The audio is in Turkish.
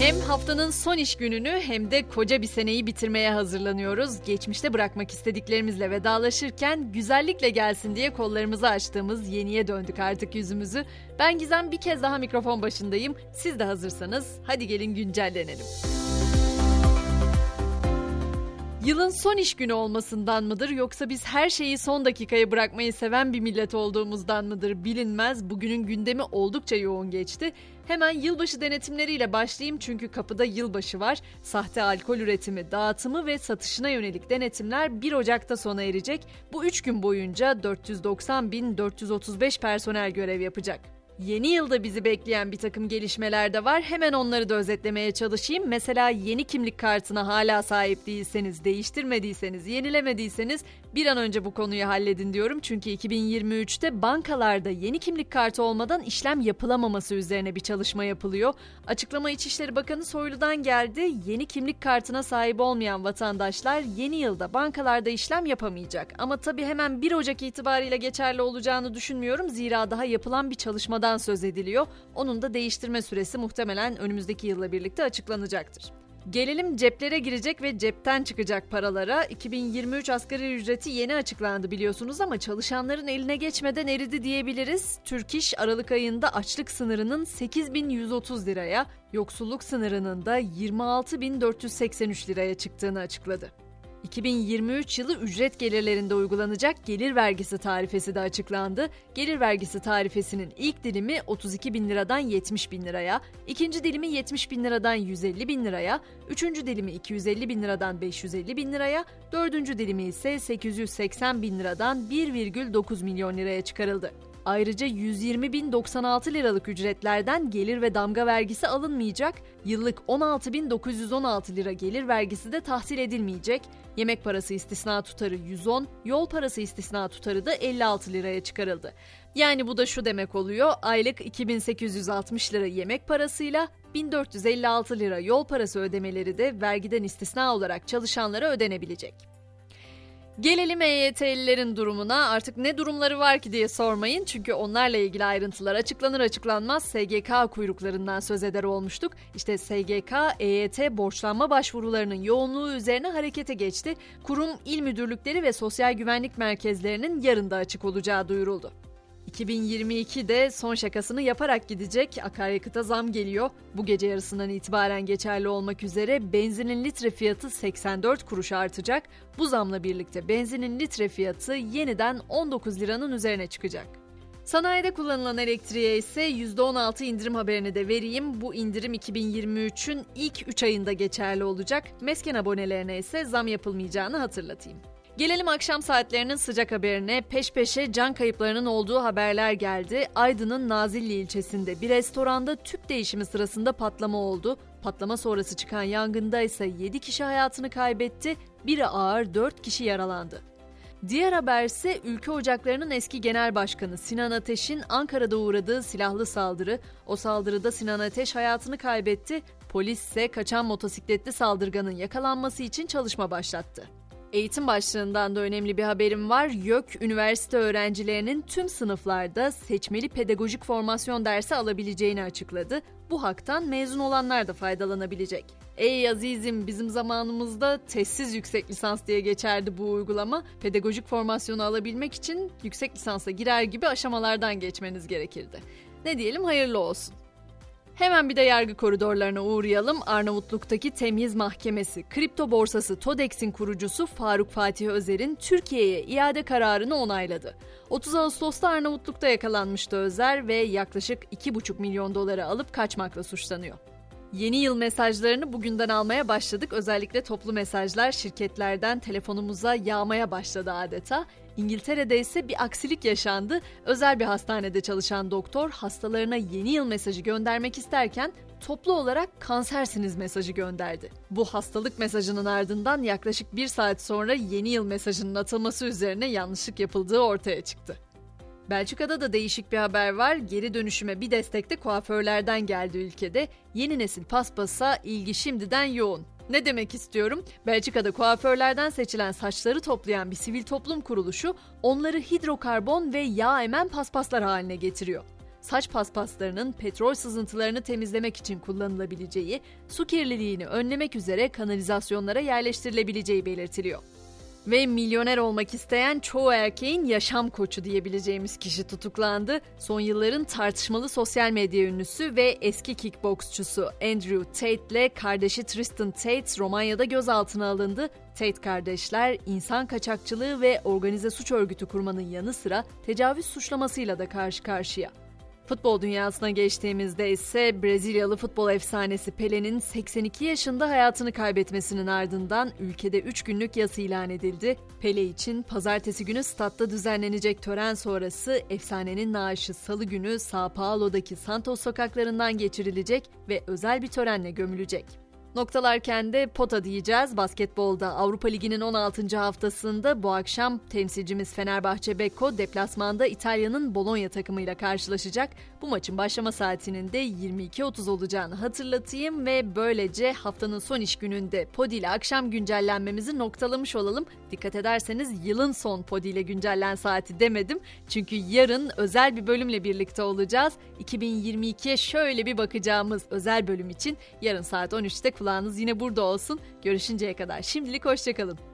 Hem haftanın son iş gününü hem de koca bir seneyi bitirmeye hazırlanıyoruz. Geçmişte bırakmak istediklerimizle vedalaşırken güzellikle gelsin diye kollarımızı açtığımız yeniye döndük artık yüzümüzü. Ben Gizem bir kez daha mikrofon başındayım. Siz de hazırsanız hadi gelin güncellenelim. Yılın son iş günü olmasından mıdır yoksa biz her şeyi son dakikaya bırakmayı seven bir millet olduğumuzdan mıdır bilinmez. Bugünün gündemi oldukça yoğun geçti. Hemen yılbaşı denetimleriyle başlayayım çünkü kapıda yılbaşı var. Sahte alkol üretimi, dağıtımı ve satışına yönelik denetimler 1 Ocak'ta sona erecek. Bu 3 gün boyunca 490.435 personel görev yapacak. Yeni yılda bizi bekleyen bir takım gelişmeler de var. Hemen onları da özetlemeye çalışayım. Mesela yeni kimlik kartına hala sahip değilseniz, değiştirmediyseniz, yenilemediyseniz bir an önce bu konuyu halledin diyorum. Çünkü 2023'te bankalarda yeni kimlik kartı olmadan işlem yapılamaması üzerine bir çalışma yapılıyor. Açıklama İçişleri Bakanı Soylu'dan geldi. Yeni kimlik kartına sahip olmayan vatandaşlar yeni yılda bankalarda işlem yapamayacak. Ama tabii hemen 1 Ocak itibariyle geçerli olacağını düşünmüyorum. Zira daha yapılan bir çalışmadan yıldan söz ediliyor. Onun da değiştirme süresi muhtemelen önümüzdeki yılla birlikte açıklanacaktır. Gelelim ceplere girecek ve cepten çıkacak paralara. 2023 asgari ücreti yeni açıklandı biliyorsunuz ama çalışanların eline geçmeden eridi diyebiliriz. Türk İş Aralık ayında açlık sınırının 8130 liraya, yoksulluk sınırının da 26483 liraya çıktığını açıkladı. 2023 yılı ücret gelirlerinde uygulanacak gelir vergisi tarifesi de açıklandı. Gelir vergisi tarifesinin ilk dilimi 32 bin liradan 70 bin liraya, ikinci dilimi 70 bin liradan 150 bin liraya, üçüncü dilimi 250 bin liradan 550 bin liraya, dördüncü dilimi ise 880 bin liradan 1,9 milyon liraya çıkarıldı. Ayrıca 120.096 liralık ücretlerden gelir ve damga vergisi alınmayacak, yıllık 16.916 lira gelir vergisi de tahsil edilmeyecek, yemek parası istisna tutarı 110, yol parası istisna tutarı da 56 liraya çıkarıldı. Yani bu da şu demek oluyor, aylık 2860 lira yemek parasıyla 1456 lira yol parası ödemeleri de vergiden istisna olarak çalışanlara ödenebilecek. Gelelim EYT'lilerin durumuna. Artık ne durumları var ki diye sormayın. Çünkü onlarla ilgili ayrıntılar açıklanır açıklanmaz SGK kuyruklarından söz eder olmuştuk. İşte SGK EYT borçlanma başvurularının yoğunluğu üzerine harekete geçti. Kurum, il müdürlükleri ve sosyal güvenlik merkezlerinin yarın da açık olacağı duyuruldu. 2022'de son şakasını yaparak gidecek. Akaryakıta zam geliyor. Bu gece yarısından itibaren geçerli olmak üzere benzinin litre fiyatı 84 kuruş artacak. Bu zamla birlikte benzinin litre fiyatı yeniden 19 liranın üzerine çıkacak. Sanayide kullanılan elektriğe ise %16 indirim haberini de vereyim. Bu indirim 2023'ün ilk 3 ayında geçerli olacak. Mesken abonelerine ise zam yapılmayacağını hatırlatayım. Gelelim akşam saatlerinin sıcak haberine. Peş peşe can kayıplarının olduğu haberler geldi. Aydın'ın Nazilli ilçesinde bir restoranda tüp değişimi sırasında patlama oldu. Patlama sonrası çıkan yangında ise 7 kişi hayatını kaybetti, biri ağır 4 kişi yaralandı. Diğer haber ise Ülke Ocakları'nın eski genel başkanı Sinan Ateş'in Ankara'da uğradığı silahlı saldırı. O saldırıda Sinan Ateş hayatını kaybetti. Polis ise kaçan motosikletli saldırganın yakalanması için çalışma başlattı. Eğitim başlığından da önemli bir haberim var. YÖK, üniversite öğrencilerinin tüm sınıflarda seçmeli pedagojik formasyon dersi alabileceğini açıkladı. Bu haktan mezun olanlar da faydalanabilecek. Ey azizim bizim zamanımızda testsiz yüksek lisans diye geçerdi bu uygulama. Pedagojik formasyonu alabilmek için yüksek lisansa girer gibi aşamalardan geçmeniz gerekirdi. Ne diyelim hayırlı olsun. Hemen bir de yargı koridorlarına uğrayalım. Arnavutluk'taki Temyiz Mahkemesi, kripto borsası TODEX'in kurucusu Faruk Fatih Özer'in Türkiye'ye iade kararını onayladı. 30 Ağustos'ta Arnavutluk'ta yakalanmıştı Özer ve yaklaşık 2,5 milyon doları alıp kaçmakla suçlanıyor. Yeni yıl mesajlarını bugünden almaya başladık. Özellikle toplu mesajlar şirketlerden telefonumuza yağmaya başladı adeta. İngiltere'de ise bir aksilik yaşandı. Özel bir hastanede çalışan doktor hastalarına yeni yıl mesajı göndermek isterken toplu olarak kansersiniz mesajı gönderdi. Bu hastalık mesajının ardından yaklaşık bir saat sonra yeni yıl mesajının atılması üzerine yanlışlık yapıldığı ortaya çıktı. Belçika'da da değişik bir haber var. Geri dönüşüme bir destek de kuaförlerden geldi ülkede. Yeni nesil paspasa ilgi şimdiden yoğun. Ne demek istiyorum? Belçika'da kuaförlerden seçilen saçları toplayan bir sivil toplum kuruluşu onları hidrokarbon ve yağ emen paspaslar haline getiriyor. saç paspaslarının petrol sızıntılarını temizlemek için kullanılabileceği, su kirliliğini önlemek üzere kanalizasyonlara yerleştirilebileceği belirtiliyor. Ve milyoner olmak isteyen çoğu erkeğin yaşam koçu diyebileceğimiz kişi tutuklandı. Son yılların tartışmalı sosyal medya ünlüsü ve eski kickboksçusu Andrew Tate ile kardeşi Tristan Tate Romanya'da gözaltına alındı. Tate kardeşler insan kaçakçılığı ve organize suç örgütü kurmanın yanı sıra tecavüz suçlamasıyla da karşı karşıya. Futbol dünyasına geçtiğimizde ise Brezilyalı futbol efsanesi Pele'nin 82 yaşında hayatını kaybetmesinin ardından ülkede 3 günlük yas ilan edildi. Pele için pazartesi günü statta düzenlenecek tören sonrası efsanenin naaşı salı günü Sao Paulo'daki Santos sokaklarından geçirilecek ve özel bir törenle gömülecek. Noktalarken de pota diyeceğiz. Basketbolda Avrupa Ligi'nin 16. haftasında bu akşam temsilcimiz Fenerbahçe Beko deplasmanda İtalya'nın Bologna takımıyla karşılaşacak. Bu maçın başlama saatinin de 22.30 olacağını hatırlatayım ve böylece haftanın son iş gününde Podi ile akşam güncellenmemizi noktalamış olalım. Dikkat ederseniz yılın son Podi ile güncellen saati demedim. Çünkü yarın özel bir bölümle birlikte olacağız. 2022'ye şöyle bir bakacağımız özel bölüm için yarın saat 13'te kulağınız yine burada olsun. Görüşünceye kadar şimdilik hoşçakalın.